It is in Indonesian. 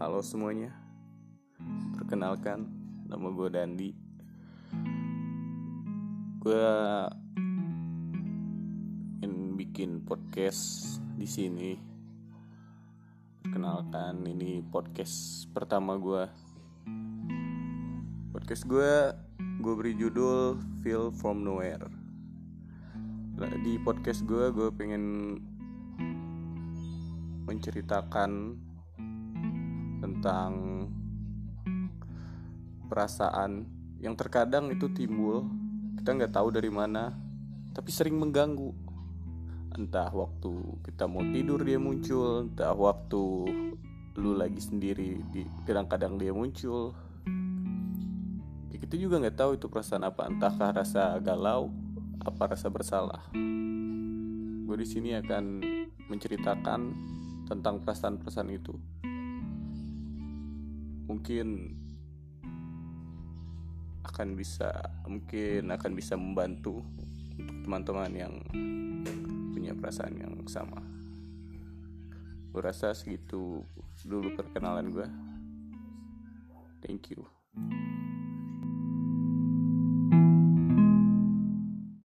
Halo semuanya. Perkenalkan Nama gue Dandi. Gue ingin bikin podcast di sini. Perkenalkan ini podcast pertama gue Podcast gue Gue beri judul Feel From Nowhere. Di podcast gue Gue pengen menceritakan tentang perasaan yang terkadang itu timbul kita nggak tahu dari mana tapi sering mengganggu. Entah waktu kita mau tidur dia muncul entah waktu lu lagi sendiri di kadang-kadang dia muncul. Ya, kita juga nggak tahu itu perasaan apa entahkah rasa galau apa rasa bersalah. Gue di sini akan menceritakan tentang perasaan-perasaan itu mungkin akan bisa mungkin akan bisa membantu untuk teman-teman yang punya perasaan yang sama. Gue segitu dulu perkenalan gue thank you